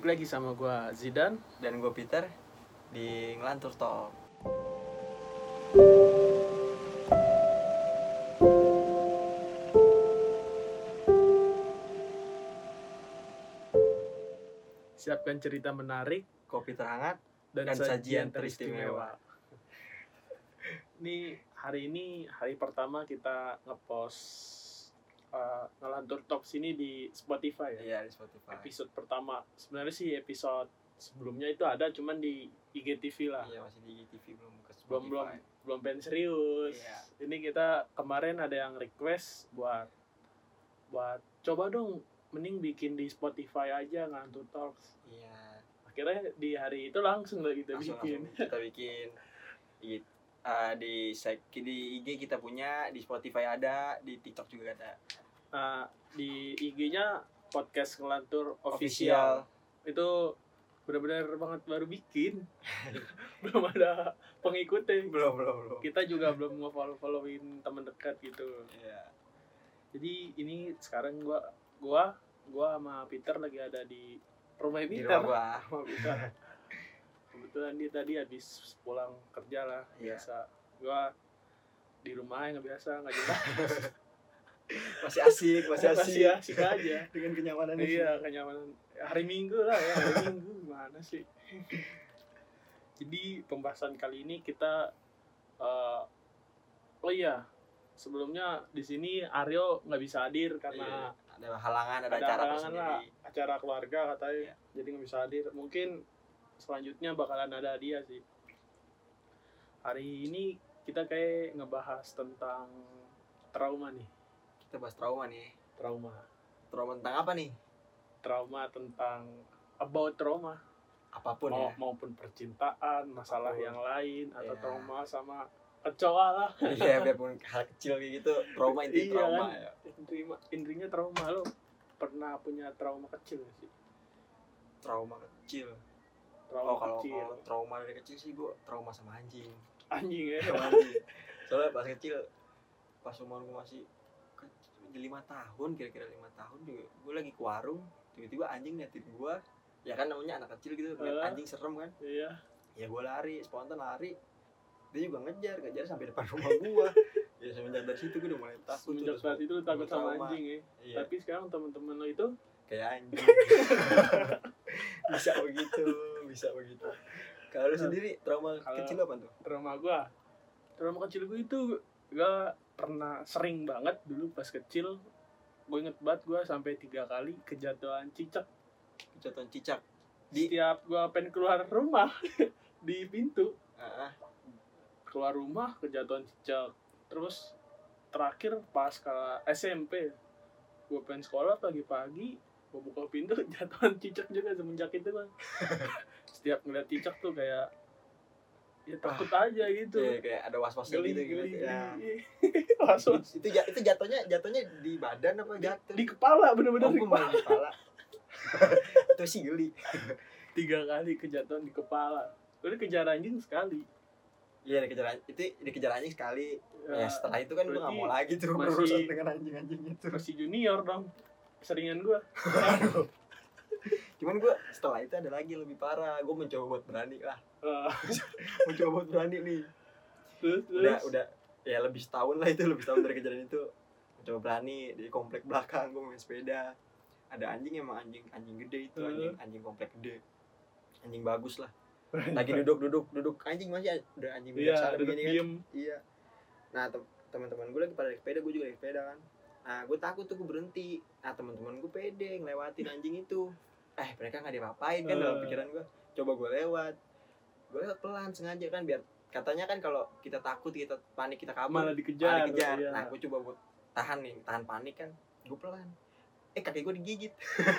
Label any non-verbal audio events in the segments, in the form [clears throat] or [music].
Balik lagi sama gua Zidan. dan gue Peter di ngelantur talk Siapkan cerita menarik kopi terhangat dan, Dan sajian, sajian teristimewa. Ini hari ini hari pertama kita ngepost uh, ngelantur talk sini di Spotify ya. iya di Spotify Episode pertama. Sebenarnya sih episode sebelumnya itu ada cuman di IGTV lah. iya masih di TV belum ke Spotify belum belum belum pengen serius. Iya. Ini kita kemarin ada yang request buat buat coba dong mending bikin di Spotify aja ngantuk talks. iya Akhirnya di hari itu langsung lah kita langsung, bikin. langsung kita bikin di, eh, di di IG kita punya di Spotify ada di TikTok juga ada Nah, di IG-nya podcast ngelantur official official. Itu benar-benar banget baru bikin. [laughs] belum ada pengikutnya. belum belum belum Kita juga belum nge-follow-followin teman dekat gitu. iya Jadi ini sekarang gua gua gua sama Peter lagi ada di rumah di Peter. rumah gua [laughs] Rumah Peter. Kebetulan dia tadi habis pulang kerja lah Iya. biasa. Gua di rumah nggak biasa nggak jelas. [laughs] masih asik masih asik Masih asik. aja. dengan kenyamanan itu. iya kenyamanan. Hari minggu lah ya hari minggu gimana sih? Jadi pembahasan kali ini kita eh, oh iya sebelumnya di sini Aryo nggak bisa hadir karena Iya, ada halangan ada, ada acara halangan lah acara keluarga katanya Iya. jadi nggak bisa hadir. Mungkin selanjutnya bakalan ada dia sih. Hari ini kita kayak ngebahas tentang trauma nih kita bahas trauma nih trauma trauma tentang apa nih trauma tentang about trauma apa pun mau, ya maupun percintaan, masalah Apa pun. yang lain atau Iya. trauma sama kecoa lah. iya biarpun hal kecil gitu trauma itu Iya trauma kan? ya Intinya, intinya trauma lo pernah punya trauma kecil gak sih? trauma kecil Trauma oh kalau kecil. kalau trauma dari kecil sih gua trauma sama anjing Anjing ya. sama anjing soalnya pas kecil pas umur gua masih kecil, lima tahun kira-kira lima tahun juga gua lagi ke warung tiba-tiba anjing liatin gua ya kan namanya anak kecil gitu Eh. anjing serem kan Iya. ya gua lari spontan lari dia juga ngejar ngejar sampai depan rumah gua [laughs] ya semenjak dari situ gua udah mulai takut Semenjak udah saat itu lo takut sama trauma. anjing ya. iya Tapi sekarang teman-teman lo itu kayak anjing [laughs] bisa begitu bisa begitu kalau lu sendiri trauma kecil apa tuh trauma gua. Trauma kecil gua itu gua pernah sering banget dulu pas kecil gue inget banget gue sampai tiga kali kejatuhan cicak. Kejatuhan cicak. Di- setiap gue pengen keluar rumah [laughs] di pintu. Ah. keluar rumah kejatuhan cicak. Terus terakhir pas ke SMP gue pengen sekolah pagi-pagi gue buka pintu [laughs] jatuhan cicak juga semenjak itu bang. [laughs] Setiap ngeliat cicak tuh kayak ya takut aja gitu. Iya, kayak ada was geli gitu, geli gitu. Ya. was [laughs] was itu itu jatuhnya jatuhnya di badan apa jatuh? di kepala bener-bener oh, di kepala. di kepala. [laughs] Itu sih geli. Tiga kali kejatuhan di kepala. Udah kejar anjing sekali. Iya dikejar anjing itu dikejar anjing sekali. Ya, Ya, setelah itu kan nggak berarti mau lagi tuh berurusan dengan anjing anjing itu. masih junior dong seringan gue [laughs] cuman gua setelah itu ada lagi lebih parah. Gua mencoba buat berani lah Eh, [laughs] mencoba buat berani nih. Terus udah terus? udah ya lebih setahun lah itu lebih setahun dari kejadian itu. Mencoba berani di komplek belakang gue main sepeda. Ada anjing emang anjing anjing gede itu Hmm. anjing anjing komplek gede. Anjing bagus lah. Lagi duduk duduk duduk. Anjing masih udah anjing iya biasa duduk begini kan. diem. Iya. Nah tem- teman-teman gue lagi pada naik sepeda gue juga naik sepeda kan. Nah gue takut tuh gue berhenti. Nah teman-teman gue pede ngelewatin anjing itu eh mereka nggak diapa-apain kan dalam Eh. pikiran gue coba gue lewat. Gue lewat pelan sengaja kan biar katanya kan kalau kita takut kita panik kita kabur malah malah dikejar, dikejar iya. nah gue coba buat tahan nih tahan panik kan gue pelan. Eh kaki gue digigit.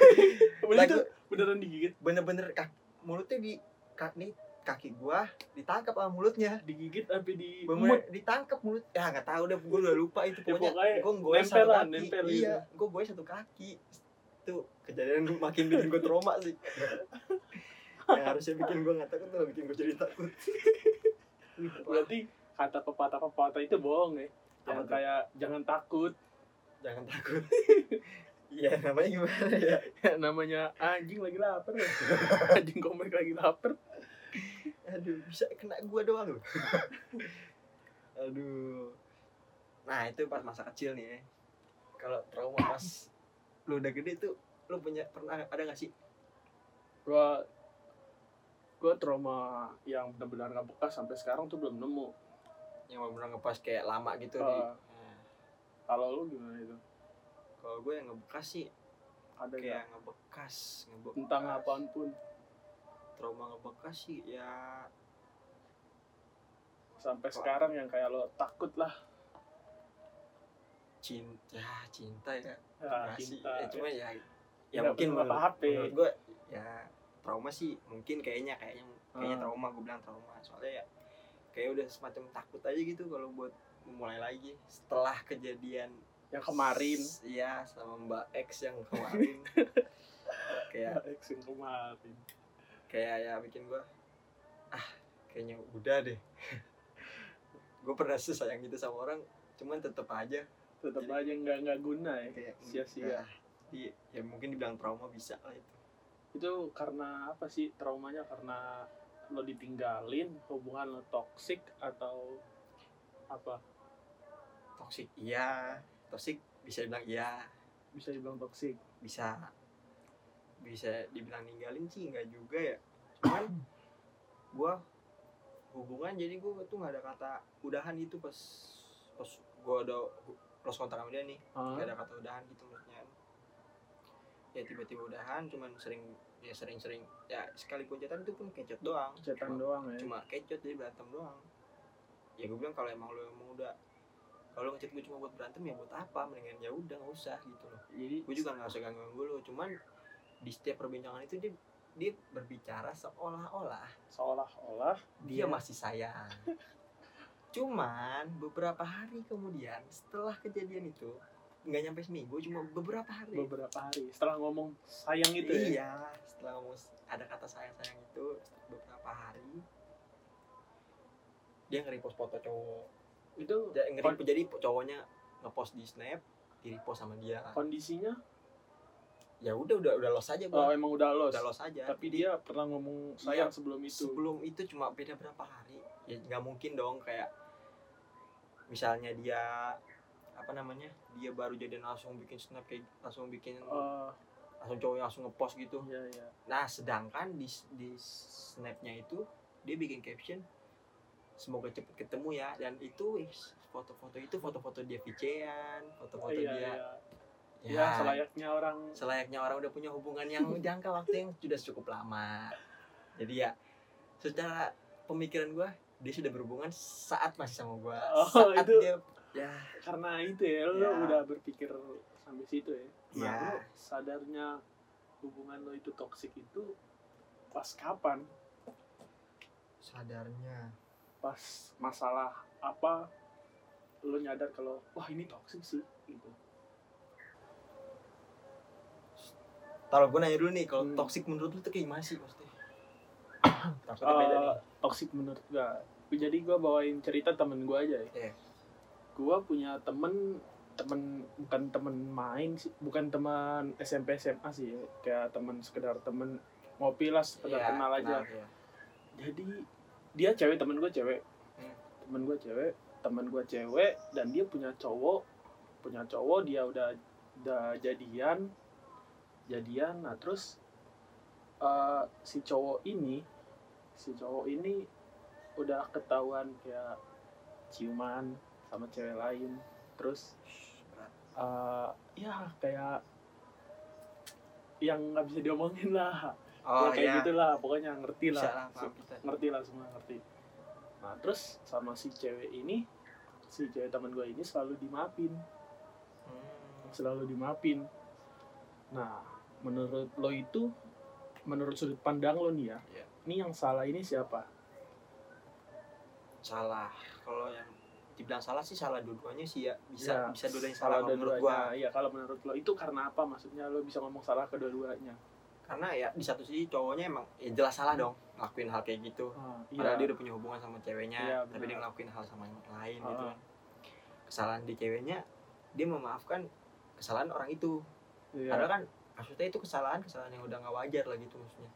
[laughs] Bener gua- beneran digigit? Bener-bener kaki, mulutnya di kaki nih kaki gua ditangkap sama mulutnya. Digigit sampai di bener emut ditangkap mulut. Ya nggak tahu deh gue udah lupa itu Ya, pokoknya pokoknya gue goes nempel satu kaki. nempel iya gue goes satu kaki itu kejadian makin bikin gue trauma sih. [laughs] Yang harusnya bikin gue nggak takut malah bikin gue jadi takut. [laughs] Berarti kata pepatah-pepatah itu bohong ya? Yang kayak jangan takut. Jangan takut. [laughs] Iya namanya gimana ya? Namanya anjing lagi lapar ya. anjing komik lagi lapar. Aduh bisa kena gua doang loh aduh. Nah itu pas masa kecil nih ya. Kalau trauma pas lu udah gede tuh lu punya pernah ada gak sih? Gua gua trauma yang benar-benar nggak bekas sampai sekarang tuh belum nemu. Yang bener ngepas kayak lama gitu di Ah. Nah, kalau lu gimana itu? Kalau gue yang ngebekas sih ada kayak nggak? ngebekas ngebekas. Tentang apaan pun trauma ngebekas sih ya sampai sekarang yang kayak lo takut lah cinta ya cinta ya. Ya, sih. cinta. Ya, cuma ya ya Nggak mungkin menurut, apa-apa. menurut gue ya trauma sih mungkin kayaknya kayaknya kayaknya Ah. trauma gue bilang trauma. Soalnya ya kayak udah semacam takut aja gitu kalau buat mulai lagi. Setelah kejadian yang kemarin. iya sama mbak X yang kemarin. [laughs] Kayak Ex yang kemarin. kayak ya bikin gue ah kayaknya udah deh. [laughs] Gue pernah sesayang gitu sama orang cuman tetep aja tetap Jadi- aja nggak nggak guna ya. sia-sia. "Ah, iya ya mungkin dibilang trauma bisa lah itu. Itu karena apa sih traumanya? Karena lo ditinggalin hubungan lo toksik atau apa? Toksik iya. Toksik bisa dibilang iya. Bisa dibilang toksik bisa. Bisa dibilang ninggalin sih enggak juga ya. Cuman [coughs] gua hubungan jadi gua tuh nggak ada kata udahan gitu pas pas gua ada close kontak sama dia nih. Ah, nggak ada kata udahan gitu maksudnya ya tiba-tiba udahan cuman sering ya sering-sering ya sekali chatan itu pun kecot doang. Cetan Cuma- doang ya. cuma kecot jadi berantem doang. Ya gue bilang kalau emang lo emang udah kalau ngechat gue cuma buat berantem ya buat apa? Mendingan ya udah nggak usah gitu loh. Jadi gue juga nggak usah ganggu ganggu lo cuman di setiap perbincangan itu dia dia berbicara seolah-olah seolah-olah dia masih sayang [laughs] cuman beberapa hari kemudian setelah kejadian itu nggak nyampe seminggu cuma beberapa hari. Beberapa hari setelah ngomong sayang itu ya? Iya setelah ngomong ada kata sayang sayang itu beberapa hari dia nge-repost foto cowok. Itu Ja- nge-repost jadi cowoknya ngepost di snap di repost sama dia kondisinya? Ya udah udah udah los aja oh gua emang udah los udah los aja. Tapi dia pernah ngomong sayang Iya, sebelum itu? sebelum itu cuma beda berapa hari. Ya nggak mungkin dong kayak misalnya dia apa namanya dia baru jadian langsung bikin snap kayak langsung bikin oh. langsung cowoknya langsung ngepost gitu. Iya iya. Nah sedangkan di di snapnya itu dia bikin caption semoga cepet ketemu ya. Dan itu foto-foto itu foto-foto dia VC-an foto-foto iya dia iya. Ya selayaknya orang. Selayaknya orang udah punya hubungan yang [laughs] jangka waktu yang sudah cukup lama. Jadi ya secara pemikiran gua dia sudah berhubungan saat masih sama gua. Oh, saat itu- dia ya. karena itu ya lo Ya. udah berpikir sampai situ ya. Nah Ya. lo sadarnya hubungan lo itu toksik itu pas kapan? Sadarnya. Pas masalah apa lo nyadar kalau wah ini toksik sih gitu. Kalau gua nanya dulu nih kalau Hmm. toksik menurut lu tuh kayak gimana sih maksudnya? Eh, nih. toksik menurut gua jadi gua bawain cerita temen gua aja ya Iya. gua punya temen temen bukan temen main sih bukan teman SMP SMA sih ya. kayak temen sekedar temen ngopi lah sekedar Iya, kenal aja ya. jadi dia cewek temen gue cewek Hmm. temen gue cewek temen gue cewek dan dia punya cowok punya cowok dia udah udah jadian jadian nah terus eh, si cowok ini si cowok ini udah ketahuan kayak ciuman sama cewek lain. Terus eh, ya kayak yang nggak bisa diomongin lah. Oh ya, kayak iya. gitulah pokoknya ngerti lah. Ngerti lah semua ngerti. Nah terus sama si cewek ini si cewek teman gue ini selalu dimaafin. Hmm. selalu dimaafin. Nah menurut lo itu menurut sudut pandang lo nih ya Iya. ini yang salah ini siapa salah. Kalau yang dibilang salah sih salah dua-duanya sih ya. Bisa Ya, bisa dua-duanya salah kalau menurut gua. Iya kalau menurut lo. Itu karena apa? Maksudnya lo bisa ngomong salah kedua-duanya karena ya di satu sisi cowoknya emang ya jelas salah dong ngelakuin hal kayak gitu. Ah, padahal dia udah punya hubungan sama ceweknya Iya, tapi dia ngelakuin hal sama yang lain Ah. gitu. Kan kesalahan di ceweknya dia memaafkan kesalahan orang itu. Iya. padahal kan maksudnya itu kesalahan kesalahan yang udah nggak wajar lah gitu maksudnya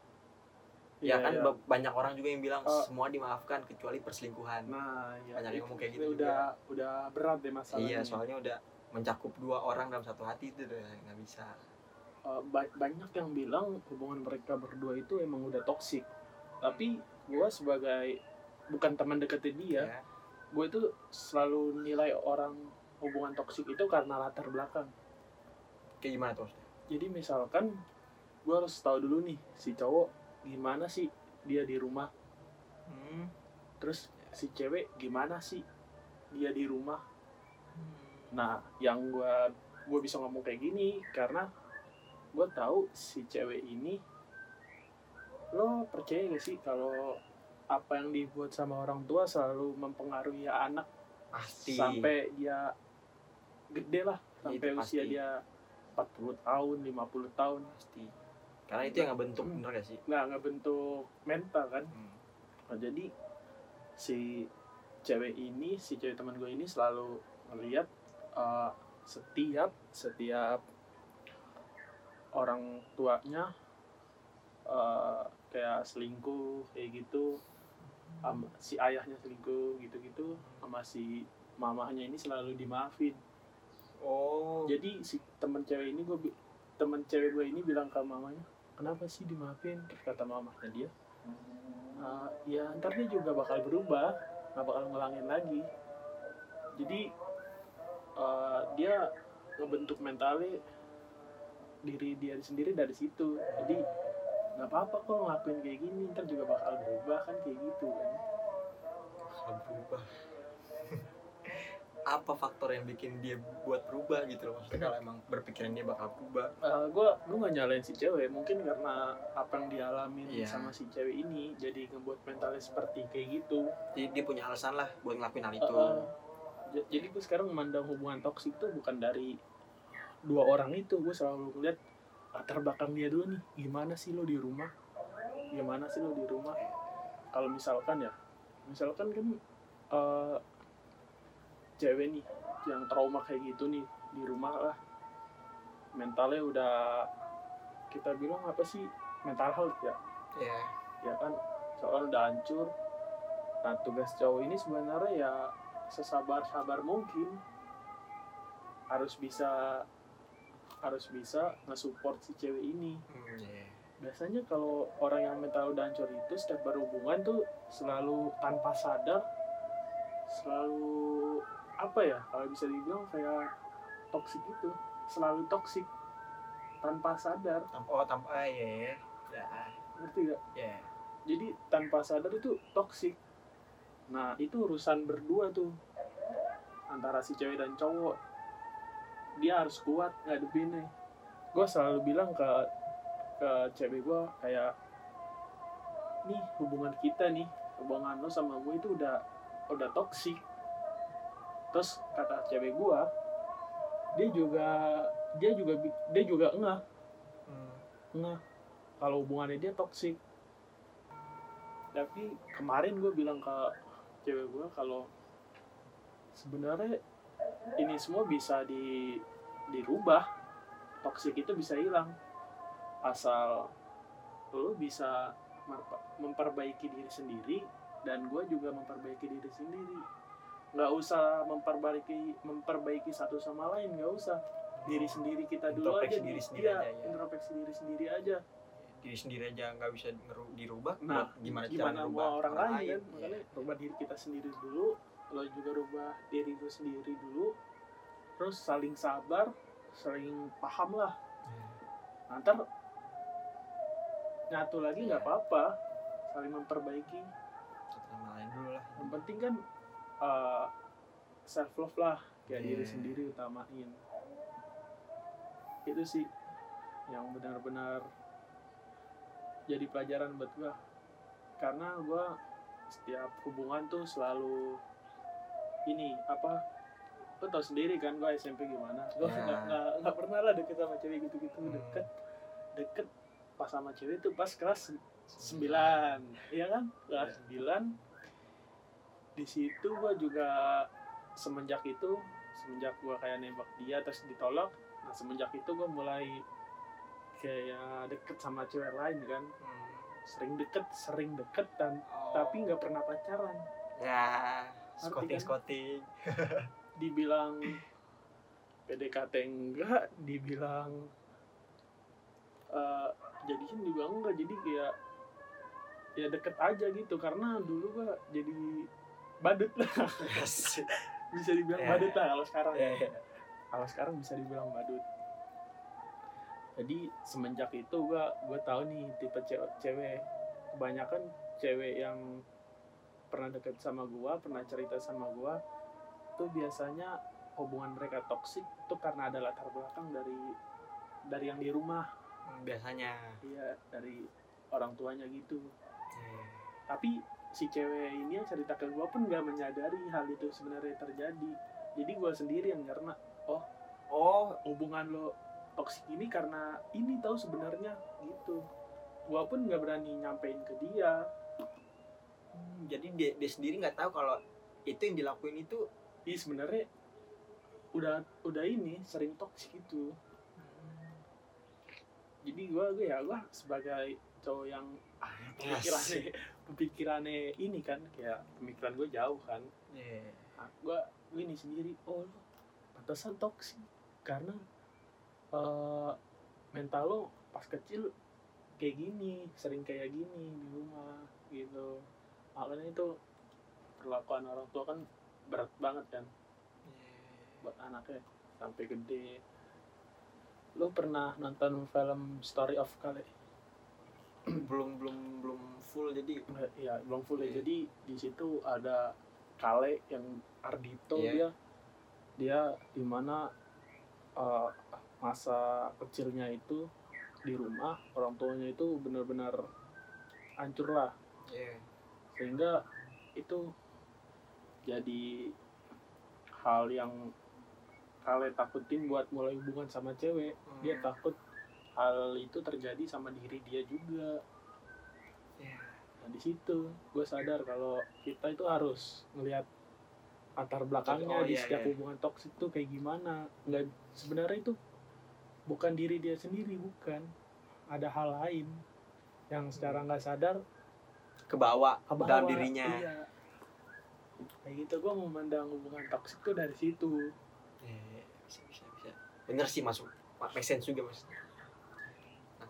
Ya kan iya. ba- banyak orang juga yang bilang Oh. semua dimaafkan kecuali perselingkuhan Nah, iya. Banyak yang ngomong kayak itu gitu udah udah berat deh masalahnya. iya soalnya udah mencakup dua orang dalam satu hati itu udah nggak bisa Uh, ba- banyak yang bilang hubungan mereka berdua itu emang udah toksik. Tapi gua sebagai bukan teman deketnya dia, ya gue itu selalu nilai orang hubungan toksik itu karena latar belakang. kayak gimana tuh Jadi misalkan gue harus tahu dulu nih si cowok gimana sih dia di rumah, hmm. terus si cewek gimana sih dia di rumah. Nah, yang gue gue bisa ngomong kayak gini karena gue tahu si cewek ini lo percaya gak sih kalau apa yang dibuat sama orang tua selalu mempengaruhi anak pasti sampai dia gede lah sampai Itu usia pasti. dia 40 tahun 50 tahun pasti karena itu yang nggak bentuk Hmm. bener gak sih nggak nggak bentuk mental kan Hmm. Nah, jadi si cewek ini si cewek teman gue ini selalu melihat uh, setiap setiap orang tuanya uh, kayak selingkuh kayak gitu sama si ayahnya selingkuh gitu-gitu sama si mamahnya ini selalu dimaafin oh jadi si temen cewek ini gue temen cewek gue ini bilang ke mamanya kenapa sih dimaafin? kata mamanya dia. "Ah, ya ntar dia juga bakal berubah nggak bakal ngelangin lagi. Jadi eh, dia ngebentuk mentalnya diri dia sendiri dari situ. Jadi nggak apa-apa kok ngelakuin kayak gini ntar juga bakal berubah kan kayak gitu kan. Bakal berubah apa faktor yang bikin dia buat berubah gitu loh? Maksudnya kalau emang berpikiran dia bakal berubah. Gue gue gak nyalain si cewek. Mungkin karena apa yang dialamin Iya. sama si cewek ini jadi ngebuat mentalnya seperti kayak gitu. Dia, dia punya alasan lah buat ngelakuin hal itu. Uh, jadi gue sekarang memandang hubungan toksik tuh bukan dari dua orang itu. Gue selalu ngeliat latar belakang dia dulu nih. Gimana sih lo di rumah? Gimana sih lo di rumah? Kalau misalkan ya misalkan kan uh, cewek nih yang trauma kayak gitu nih di rumah lah. Mentalnya udah kita bilang apa sih? Mental health ya? Ya ya kan? Soal udah hancur. Nah tugas cowok ini sebenarnya ya sesabar sabar mungkin. Harus bisa harus bisa nge-support si cewek ini. Hmm, ya. biasanya kalau orang yang mental udah hancur itu setiap berhubungan tuh selalu tanpa sadar selalu apa ya kalau bisa dibilang kayak toksik itu selalu toksik tanpa sadar. Oh tanpa ya ya. Ngerti gak ya. Jadi tanpa sadar itu toksik nah itu urusan berdua tuh. Antara si cewek dan cowok. Dia harus kuat ngadepinnya. Gue selalu bilang ke ke cewek gue kayak nih hubungan kita nih hubungan lo sama gue itu udah udah toksik terus kata cewek gue dia juga dia juga dia juga enggak hmm. Kalau hubungannya dia toksik. Tapi kemarin gue bilang ke cewek gue kalau sebenarnya ini semua bisa di dirubah. Toksik itu bisa hilang. Asal lo bisa memperbaiki diri sendiri dan gue juga memperbaiki diri sendiri. Nggak usah memperbaiki memperbaiki satu sama lain, nggak usah. Diri sendiri kita dulu aja diri di- sendiri iya, aja, ya. introspeksi diri sendiri aja diri sendiri aja nggak bisa dirubah nah buat gimana, cara gimana ngerubah mau orang lain kan Iya. makanya rubah diri kita sendiri dulu lo juga rubah diri lu sendiri dulu terus saling sabar saling paham lah Iya. nanti nyatu lagi nggak Iya. apa-apa saling memperbaiki Satu sama lain dulu lah yang penting kan self love lah kayak Iya. diri sendiri utamain itu sih yang benar-benar jadi pelajaran buat gua karena gua setiap hubungan tuh selalu ini apa lo tau sendiri kan gua SMP gimana gua Ya. nggak nggak pernah lah deket sama cewek gitu-gitu Hmm. deket deket pas sama cewek tuh pas kelas sembilan iya kan kelas Iya. sembilan di situ gua juga semenjak itu semenjak gua kayak nembak dia terus ditolak nah semenjak itu gue mulai kayak deket sama cewek lain kan Hmm. sering deket sering deket dan Oh. tapi nggak pernah pacaran ya Ngerti scouting kan? [laughs] dibilang PDKT enggak dibilang eh jadiin juga enggak jadi kayak ya deket aja gitu karena dulu gua jadi badut. Lah [laughs] bisa dibilang Ya. badut lah kalau sekarang. Ya, ya. kalau sekarang bisa dibilang badut. Jadi semenjak itu gua gua tahu nih tipe cewek, cewek. Kebanyakan cewek yang pernah deket sama gua pernah cerita sama gua tuh biasanya hubungan mereka toksik tuh karena ada latar belakang dari dari yang di rumah. Hmm, biasanya. Iya dari orang tuanya gitu. Ya. tapi si cewek ini yang cerita ke gua pun nggak menyadari hal itu sebenarnya terjadi. Jadi gua sendiri yang karena oh hubungan lo toksik ini karena ini tahu sebenarnya gitu. Gua pun nggak berani nyampein ke dia. Hmm, jadi dia, dia sendiri nggak tahu kalau itu yang dilakuin itu Ih sebenarnya udah udah ini sering toksik itu jadi gua gue ya gua sebagai cowok yang ah, [laughs] pemikirannya pemikirannya ini kan kayak pemikiran gue jauh kan. Ya. nah, gue gini sendiri oh lo pantesan toksik. Karena eh, mental lo pas kecil kayak gini sering kayak gini di rumah gitu. Makanya itu perlakuan orang tua kan berat banget kan. Buat anaknya sampai gede. Lo pernah nonton film Story of Kale [clears throat] belum belum belum full jadi ya belum full ya. Iya. jadi di situ ada Kale yang Ardito Iya. dia. Dia di mana uh, masa kecilnya itu di rumah orang tuanya itu benar-benar hancur lah. Ya sehingga itu jadi hal yang Kale takutin buat mulai hubungan sama cewek. Dia takut hal itu terjadi sama diri dia juga. Ya nah di situ gue sadar kalau kita itu harus ngelihat latar belakangnya Oh, di iya, setiap iya. hubungan toksik tuh kayak gimana. Nggak sebenarnya itu bukan diri dia sendiri bukan. Ada hal lain yang secara nggak sadar kebawa ke bawah. dalam dirinya. iya. kayak gitu gue memandang hubungan toksik tuh dari situ. Ya, bisa bisa bisa. Bener sih masuk make sense juga mas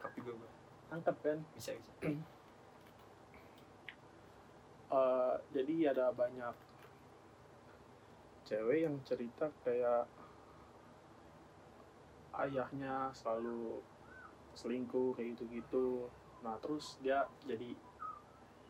nangkap juga gua. Tangkap kan? Bisa bisa. [clears throat] Eh, jadi ada banyak cewek yang cerita kayak ayahnya selalu selingkuh kayak gitu-gitu. Nah terus dia jadi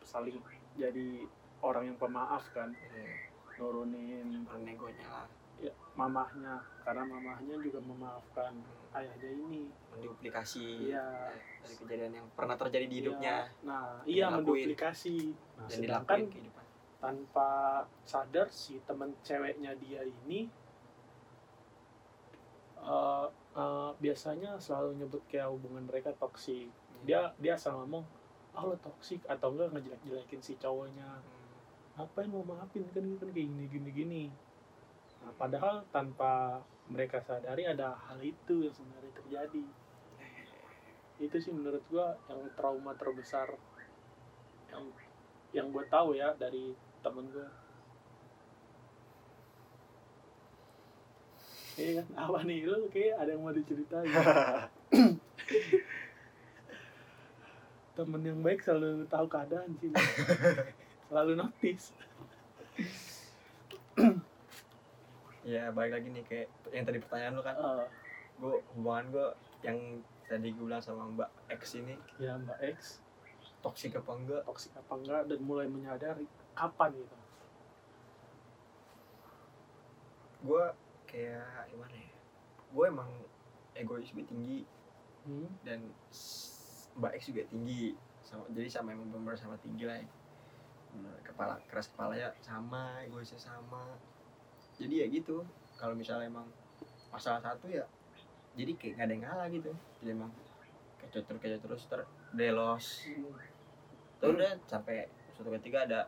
saling jadi orang yang pemaaf kan? Ya, nurunin orang negonya lah ya, mamahnya karena mamahnya juga memaafkan ayahnya ini. Menduplikasi iya. dari kejadian yang pernah terjadi di hidupnya. Nah iya menduplikasi. Nah, dan sedangkan kehidupan. tanpa sadar si teman ceweknya dia ini eh, eh, biasanya selalu nyebut kayak hubungan mereka toksik dia dia asal ngomong ah lo toksik atau enggak ngejelek-jelekin si cowoknya. Hmm. ngapain mau maafin? Kan kan kayak gini gini gini nah, padahal tanpa mereka sadari ada hal itu yang sebenarnya terjadi itu sih menurut gua yang trauma terbesar yang yang gue tahu ya dari temen gua Iya kan? [laughs] Apa nih? Lu kayak ada yang mau diceritain. [laughs] Temen yang baik selalu tahu keadaan sih. [laughs] selalu notice. Ya balik lagi nih kayak yang tadi pertanyaan lu kan. Eh, gue hubungan gue yang tadi gue bilang sama mbak X ini. Ya Mbak X, toksik apa enggak? Toksik apa enggak dan mulai menyadari kapan gitu. gue kayak gimana ya? Gue emang egois gue tinggi. Hmm? dan mbak X juga tinggi. Sama jadi sama emang bener sama tinggi lah ya. Kepala keras kepalanya sama egoisnya sama jadi ya gitu kalau misalnya emang masalah satu ya jadi kayak nggak ada yang ngalah gitu jadi emang kecot terus kecot terus ter delos terus udah sampai suatu ketika ada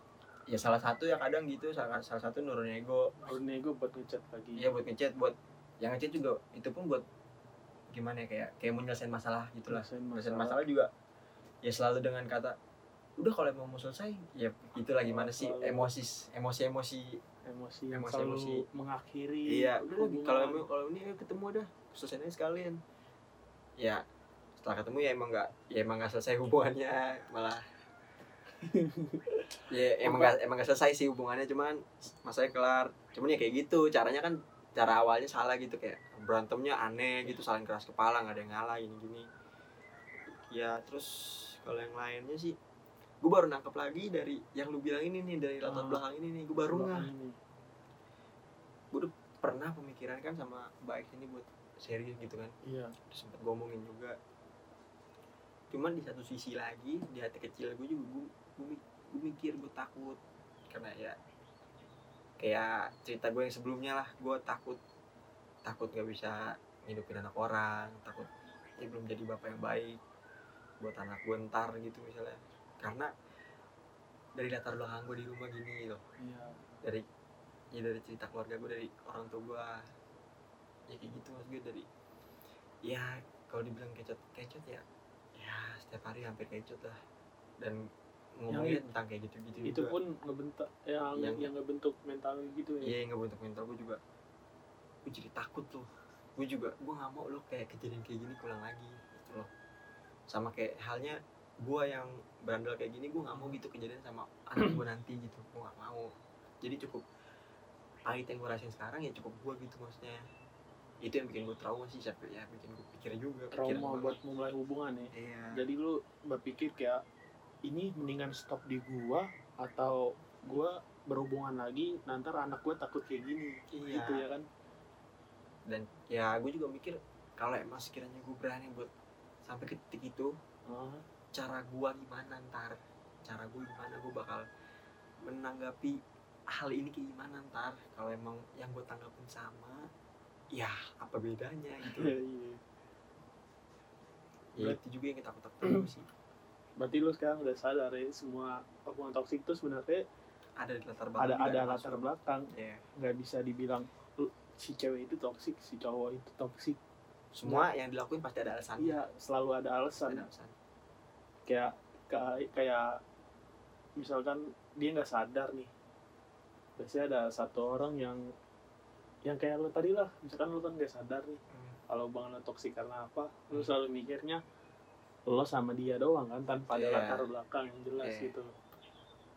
ya salah satu yang kadang gitu salah, salah satu nurunin ego Lalu nego buat ngechat lagi. Iya buat ngechat buat yang ngechat juga itu pun buat gimana ya kayak kayak mau nyelesain masalah gitulah nyelesain masalah. masalah juga ya selalu dengan kata udah kalau emang mau selesai ya itulah gimana sih Selalu. emosi emosi emosi emosi yang Emosi- selalu emosi. mengakhiri. Iya udah kalau emang kalau ini ayo ketemu dah. Selesaiin aja sekalian. Ya setelah ketemu ya emang nggak ya emang nggak selesai hubungannya malah. [laughs] Ya emang nggak emang nggak selesai sih hubungannya cuman masalahnya kelar. Cuman ya kayak gitu caranya kan cara awalnya salah gitu kayak berantemnya aneh gitu saling keras kepala nggak ada yang ngalah gini gini ya terus kalau yang lainnya sih gue baru nangkep lagi dari yang lu bilang ini nih dari latar Ah. belakang ini nih. Gue baru nggak. ini. pernah pemikiran kan sama baik ini buat serius gitu kan. Iya. Terus sempet ngomongin juga. Cuman di satu sisi lagi di hati kecil gue juga gue, gue, mi- gue mikir gue takut. Karena ya kayak cerita gue yang sebelumnya lah gue takut takut gak bisa ngidupin anak orang takut dia belum jadi bapak yang baik buat anak gue ntar gitu misalnya karena dari latar belakang gue di rumah gini loh iya. Dari ya dari cerita keluarga gue dari orang tua gue ya kayak gitu mas gue dari ya kalau dibilang kecot kecot ya ya setiap hari hampir kecot lah. Dan ngomongnya tentang kayak gitu gitu itu pun ngebentuk yang yang, Yang- ngebentuk mental gitu ya? Iya yang ngebentuk mental gue juga gue jadi takut tuh. Gue juga gue nggak mau lo kayak kejadian kayak gini pulang lagi gitu loh. Sama kayak halnya gue yang berandal kayak gini gue nggak mau gitu kejadian sama anak gue nanti gitu. Gue nggak mau. Jadi cukup pahit yang gue rasain sekarang ya cukup gue gitu maksudnya. Itu yang bikin gue trauma sih sampai ya bikin gue pikir juga trauma buat memulai hubungan ya. Iya. Jadi lu berpikir kayak ini mendingan stop di gua atau gua berhubungan lagi nanti anak gua takut kayak gini. Iya. Gitu ya kan? Dan ya gue juga mikir kalau emang sekiranya gue berani buat sampai ke titik itu Ah, cara gua gimana ntar cara gue gimana gue bakal menanggapi hal ini kayak gimana ntar. Kalau emang yang gue tanggapin sama ya apa bedanya gitu? Iya, iya. ya itu juga yang kita takut takut sih. Berarti lu sekarang udah sadar ya semua hubungan toksik itu sebenarnya ada di latar ada belakang ada latar belakang. Ya nggak bisa dibilang "Lu, si cewek itu toksik si cowok itu toksik. Semua yang dilakuin pasti ada alasannya. Iya selalu ada alasan. Ada alasan kayak kayak kayak misalkan dia nggak sadar nih biasanya ada satu orang yang yang kayak lo tadi lah misalkan lo kan nggak sadar nih Hmm. kalau bang lo toksik karena apa lo Hmm. selalu mikirnya lo sama dia doang kan tanpa ada Iya. latar belakang yang jelas Iya. gitu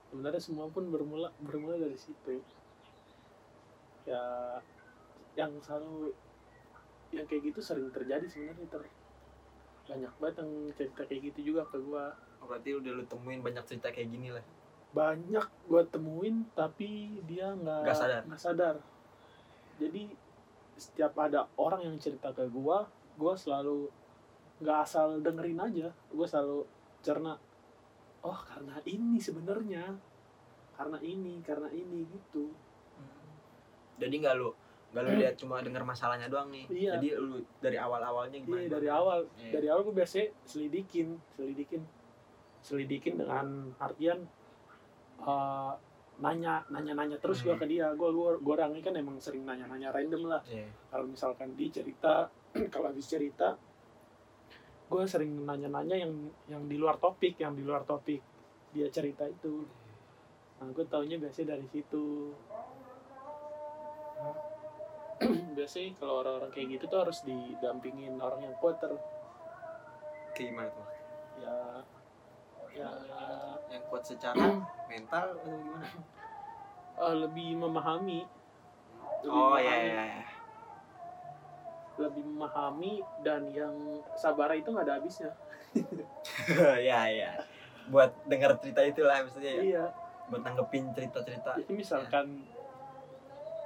sebenarnya semua pun bermula bermula dari situ ya yang selalu yang kayak gitu sering terjadi sebenarnya ter banyak banget yang cerita kayak gitu juga ke gua. Oh, berarti udah lu temuin banyak cerita kayak gini lah. Banyak gua temuin tapi dia nggak Nggak sadar. nggak sadar. Jadi setiap ada orang yang cerita ke gua gua selalu nggak asal dengerin aja. Gua selalu cerna oh karena ini sebenarnya. Karena ini karena ini gitu. Jadi nggak lu nggak lu lihat cuma dengar masalahnya doang nih. Iya. jadi lu dari awal awalnya gimana? Iya dari awal. Iya. dari awal gue biasanya selidikin selidikin. Selidikin dengan artian eh, nanya nanya nanya terus gua Hmm. ke dia. Gue gua gua orangnya kan emang sering nanya nanya random lah. Iya. kalau misalkan dia cerita [clears throat] kalau habis cerita gue sering nanya-nanya yang yang di luar topik yang di luar topik dia cerita itu. Nah gue taunya biasanya dari situ [clears throat] biasanya kalau orang-orang kayak gitu tuh harus didampingin orang yang kuat ter kayak gimana tuh? Ya ya. Yang kuat secara [clears throat] mental atau gimana? Eh, lebih memahami. Lebih oh ya memahami, ya ya lebih memahami dan yang sabar itu nggak ada habisnya. [laughs] Ya ya buat dengar cerita itulah maksudnya ya. Iya. Buat nanggepin cerita cerita Jadi misalkan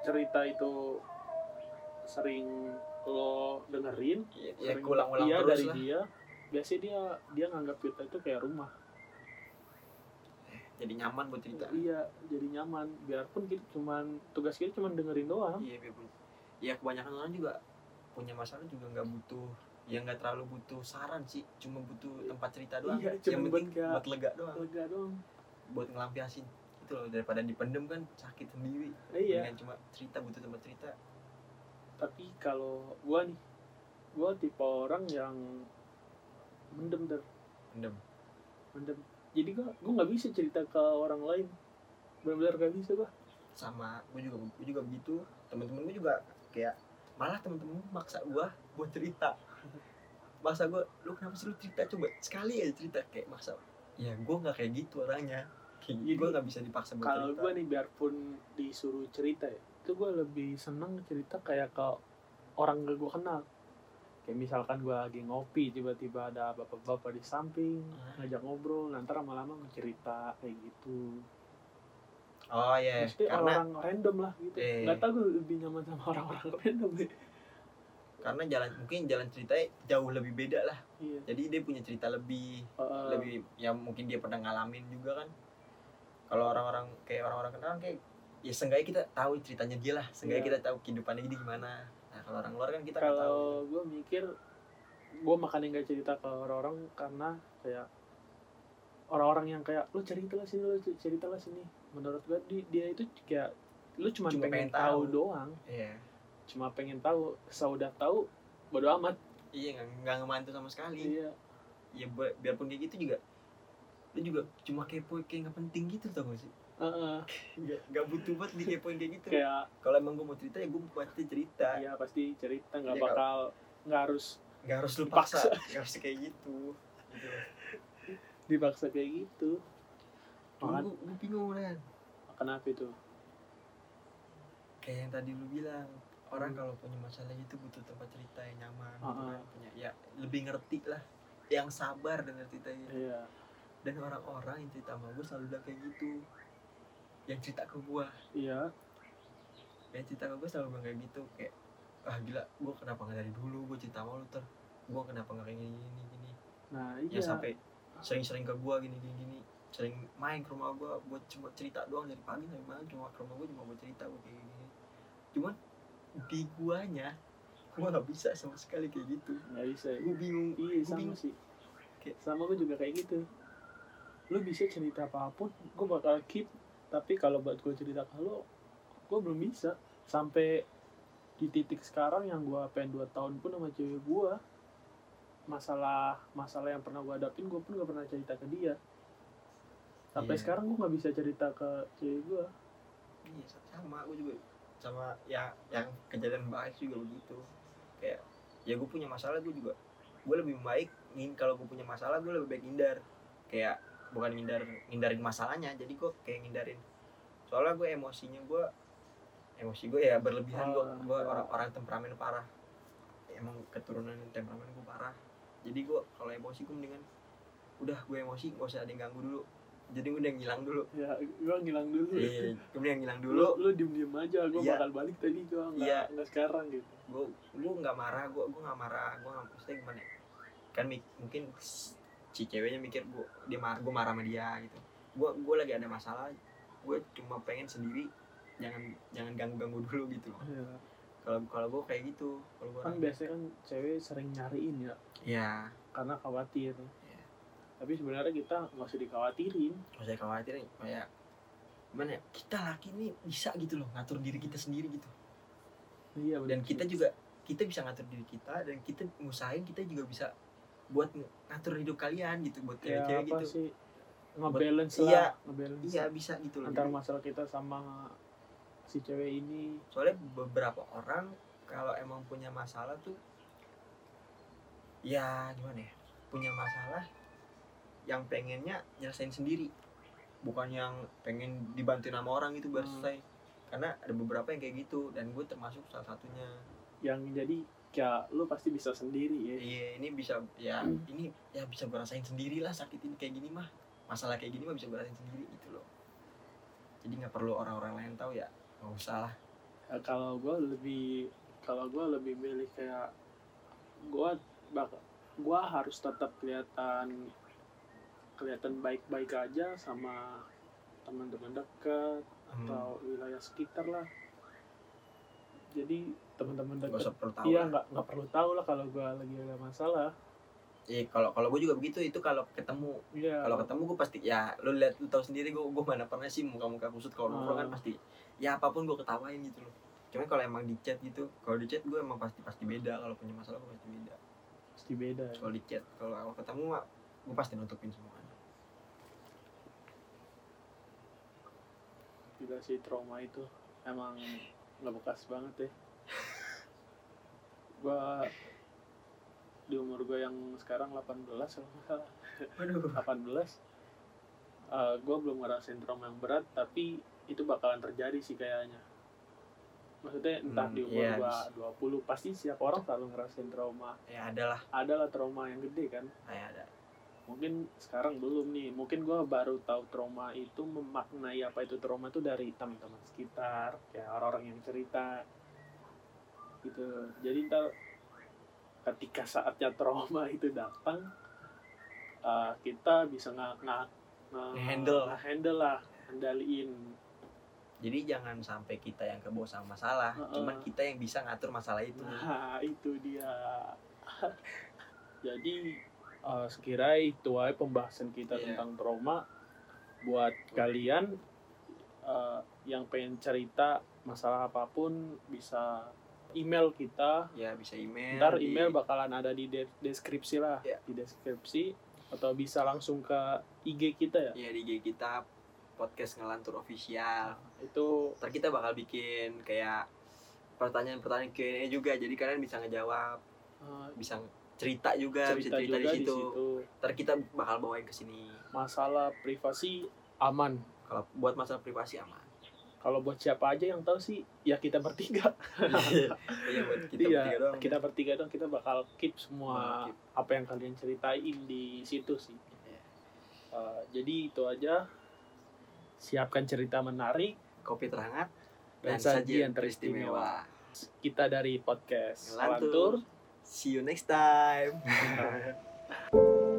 cerita itu sering lo dengerin, ya, sering ulang-ulang iya terus dari lah. dia, biasanya dia dia nganggap kita itu kayak rumah. jadi nyaman buat cerita. Iya, jadi nyaman. Biarpun kita cuman tugas kita cuman dengerin doang. iya biarpun. Ya kebanyakan orang juga punya masalah juga nggak butuh ya nggak terlalu butuh saran sih cuma butuh tempat cerita doang. Iya, yang penting buat lega doang. Lega doang. buat ngelampiasin. Itu loh daripada dipendem kan sakit sendiri. Iya, Mendingan cuma cerita butuh tempat cerita tapi kalau gua nih gue tipe orang yang mendem ter. Mendem. Mendem. Jadi gue gue nggak bisa cerita ke orang lain. Benar-benar gak bisa gue sama gue juga gue juga begitu. Temen-temen gue juga kayak malah temen-temen gue maksa gue buat cerita. Maksa gue lu kenapa sih lu cerita? Coba sekali aja cerita. Kayak maksa. Ya gue nggak kayak gitu orangnya. Kayak gue nggak bisa dipaksa buat kalau gue nih biarpun disuruh cerita ya itu gue lebih seneng cerita kayak ke orang gak gue kenal. Kayak misalkan gue lagi ngopi tiba-tiba ada bapak-bapak di samping Ah. ngajak ngobrol nanti lama-lama cerita kayak gitu. Oh iya Maksudnya karena orang random lah gitu. Eh. nggak tahu gue lebih nyaman sama orang-orang [laughs] random deh karena jalan mungkin jalan ceritanya jauh lebih beda lah. Iya. Jadi dia punya cerita lebih Eh, lebih ya mungkin dia pernah ngalamin juga kan. Kalau orang-orang kayak orang-orang kenal kan kayak ya seenggaknya kita tahu ceritanya dia lah seenggaknya Iya. kita tahu kehidupannya dia gimana. Nah kalau orang luar kan kita kalau gue mikir gue makanya nggak cerita ke orang-orang karena kayak orang-orang yang kayak lu cerita lah sini lu cerita lah sini. Menurut gue di- dia itu kayak lu cuma, pengen, pengen tahu. tahu. doang. Iya. Cuma pengen tahu saudah tahu bodo amat. Iya nggak nggak ngemantu sama sekali. Iya. Ya bi- biarpun kayak gitu juga lu juga cuma kepo kayak nggak penting gitu tau gak sih Nggak nggak butuh banget dikepoin kayak gitu. Kayak kalau emang gue mau cerita ya gue pasti cerita. Ya pasti cerita nggak Iya, bakal nggak harus nggak harus lu Dipaksa. paksa nggak harus kayak gitu. Gitu. Dipaksa kayak gitu. Makan, gue, gue bingung kan kenapa itu? Kayak yang tadi lu bilang orang Hmm. kalau punya masalah gitu butuh tempat cerita yang nyaman gitu Ah, kan. punya ya lebih ngerti lah. Yang sabar dengan ceritanya iya. Dan orang-orang yang cerita sama gue selalu udah kayak gitu yang cerita ke gue iya. Yang cerita ke gue selalu bilang kayak gitu kayak ah gila gue kenapa nggak dari dulu? Gue cerita sama lu ter. Gue kenapa nggak kayak gini gini gini. Nah ya iya. sampai sering-sering ke gue gini gini gini. Sering main ke rumah gue buat cuma cerita doang dari pagi sampai malam. Cuma ke rumah gue cuma buat cerita gue kayak gini. Cuman di guanya gue nggak bisa sama sekali kayak gitu. Nggak bisa ya. gue bingung iya Gua sama bingung. sih. Kayak- sama gue juga kayak gitu. Lu bisa cerita apa pun gue bakal keep tapi kalau buat gue cerita ke lu gue belum bisa. Sampai di titik sekarang yang gue pengen 2 tahun pun sama cewek gue masalah masalah yang pernah gue hadapin gue pun gak pernah cerita ke dia. Sampai Iya. sekarang gue nggak bisa cerita ke cewek gue iya sama gue juga sama ya yang kejadian baik juga begitu. Kayak ya gue punya masalah gue juga gue lebih baik ngin kalau gue punya masalah gue lebih baik ngindar. Kayak bukan ngindar ngindarin masalahnya jadi gue kayak ngindarin. Soalnya gue emosinya gue emosi gue ya berlebihan gue Oh, gue orang orang temperamen parah. Emang keturunan temperamen gue parah. Jadi gue kalau emosi gue mendingan udah gue emosi gak usah ada yang ganggu dulu. Jadi gue udah ngilang dulu. Ya gue ngilang dulu. Iya gue mendingan ngilang lu dulu. Lu diem diem aja gue Iya. bakal balik tadi gue nggak Iya. nggak sekarang gitu. Gue gue nggak marah gue gue nggak marah gue nggak maksudnya gimana ya? kan mungkin si ceweknya mikir gue dia marah gue marah sama dia gitu. Gue gue lagi ada masalah gue cuma pengen sendiri jangan jangan ganggu ganggu dulu gitu loh. Iya. kalau kalau gue kayak gitu kalau gue kan biasanya kan cewek sering nyariin ya. Ya karena khawatir Iya. tapi sebenarnya kita nggak usah dikhawatirin. Nggak usah khawatir kayak gimana ya kita laki nih bisa gitu loh ngatur diri kita sendiri gitu. Iya dan kita juga kita bisa ngatur diri kita dan kita ngusahain kita juga bisa buat ng- ngatur hidup kalian gitu buat ya cewek-cewek apa gitu. sih? Ngebalance Iya. lah ngebalance. iya bisa gitu loh. Antara Jadi, masalah kita sama si cewek ini. Soalnya beberapa orang kalau emang punya masalah tuh ya gimana ya punya masalah yang pengennya nyelesain sendiri. Bukan yang pengen dibantuin sama orang gitu biar Hmm. selesai karena ada beberapa yang kayak gitu dan gue termasuk salah satunya. Yang jadi kayak lu pasti bisa sendiri ya. Iya ini bisa ya ini ya bisa gue rasain sendiri lah sakit ini kayak gini mah. Masalah kayak gini mah bisa gue rasain sendiri gitu loh. Jadi nggak perlu orang-orang lain tahu ya. Nggak usah lah. Ya, kalau gue lebih kalau gue lebih milih kayak gue bak gue harus tetap kelihatan kelihatan baik-baik aja sama teman-teman dekat Hmm, atau wilayah sekitar lah jadi teman-teman dekat usah perlu tahu iya lah. nggak nggak perlu tahu lah kalau gue lagi ada masalah. Iya, kalau kalau gue juga begitu. Itu kalau ketemu. Iya. Kalau ketemu gue pasti ya lu lihat lu tahu sendiri gue gue mana pernah sih muka muka kusut. Kalau nongkrong kan Ah. pasti ya apa pun gue ketawain gitu loh. Cuman kalau emang di chat gitu kalau di chat gue emang pasti pasti beda. Kalau punya masalah gue pasti beda. Pasti beda. Ya. kalau di chat kalau awal ketemu gue pasti nutupin semuanya. Gila sih trauma itu. Emang nggak bekas banget ya gua di umur gue yang sekarang 18 kalau nggak salah. Waduh. 18 eh gue belum ngerasain trauma yang berat tapi itu bakalan terjadi sih kayaknya. Maksudnya entah Hmm, di umur iya, gua 20 pasti setiap orang selalu ngerasain trauma. Ya ada lah. Ada lah trauma yang gede kan. Ya ada mungkin sekarang belum nih mungkin gua baru tahu trauma itu memaknai apa itu trauma itu dari teman-teman sekitar kayak orang-orang yang cerita gitu jadi ntar ketika saatnya trauma [laughs] itu datang eh, kita bisa nggak nggak Nge-handle. handle lah kendaliin jadi jangan sampai kita yang kebawa sama masalah Heeh. cuman kita yang bisa ngatur masalah itu Nah, itu dia. [laughs] Jadi eh, sekira itu aja pembahasan kita Iya. tentang trauma. Buat kalian eh, yang pengen cerita masalah apa pun bisa email kita. ya bisa email Ntar di- email bakalan ada di de- deskripsi lah, Iya. di deskripsi atau bisa langsung ke IG kita ya. ya di IG kita podcast ngelantur official Itu ntar kita bakal bikin kayak pertanyaan-pertanyaan Q&A juga jadi kalian bisa ngejawab eh, bisa cerita juga bisa cerita cerita juga di di situ ntar kita bakal bawain ke sini Masalah privasi aman. kalau buat masalah privasi aman Kalau buat siapa aja yang tahu sih ya kita bertiga. [laughs] iya buat kita iya, bertiga doang kita bertiga dong kita bakal keep semua Bakal keep. apa yang kalian ceritain di situ sih. Iya. Uh, jadi itu aja. Siapkan cerita menarik kopi terhangat dan, sajian teristimewa. Kita dari podcast Ngelantur. Lantur. See you next time [laughs]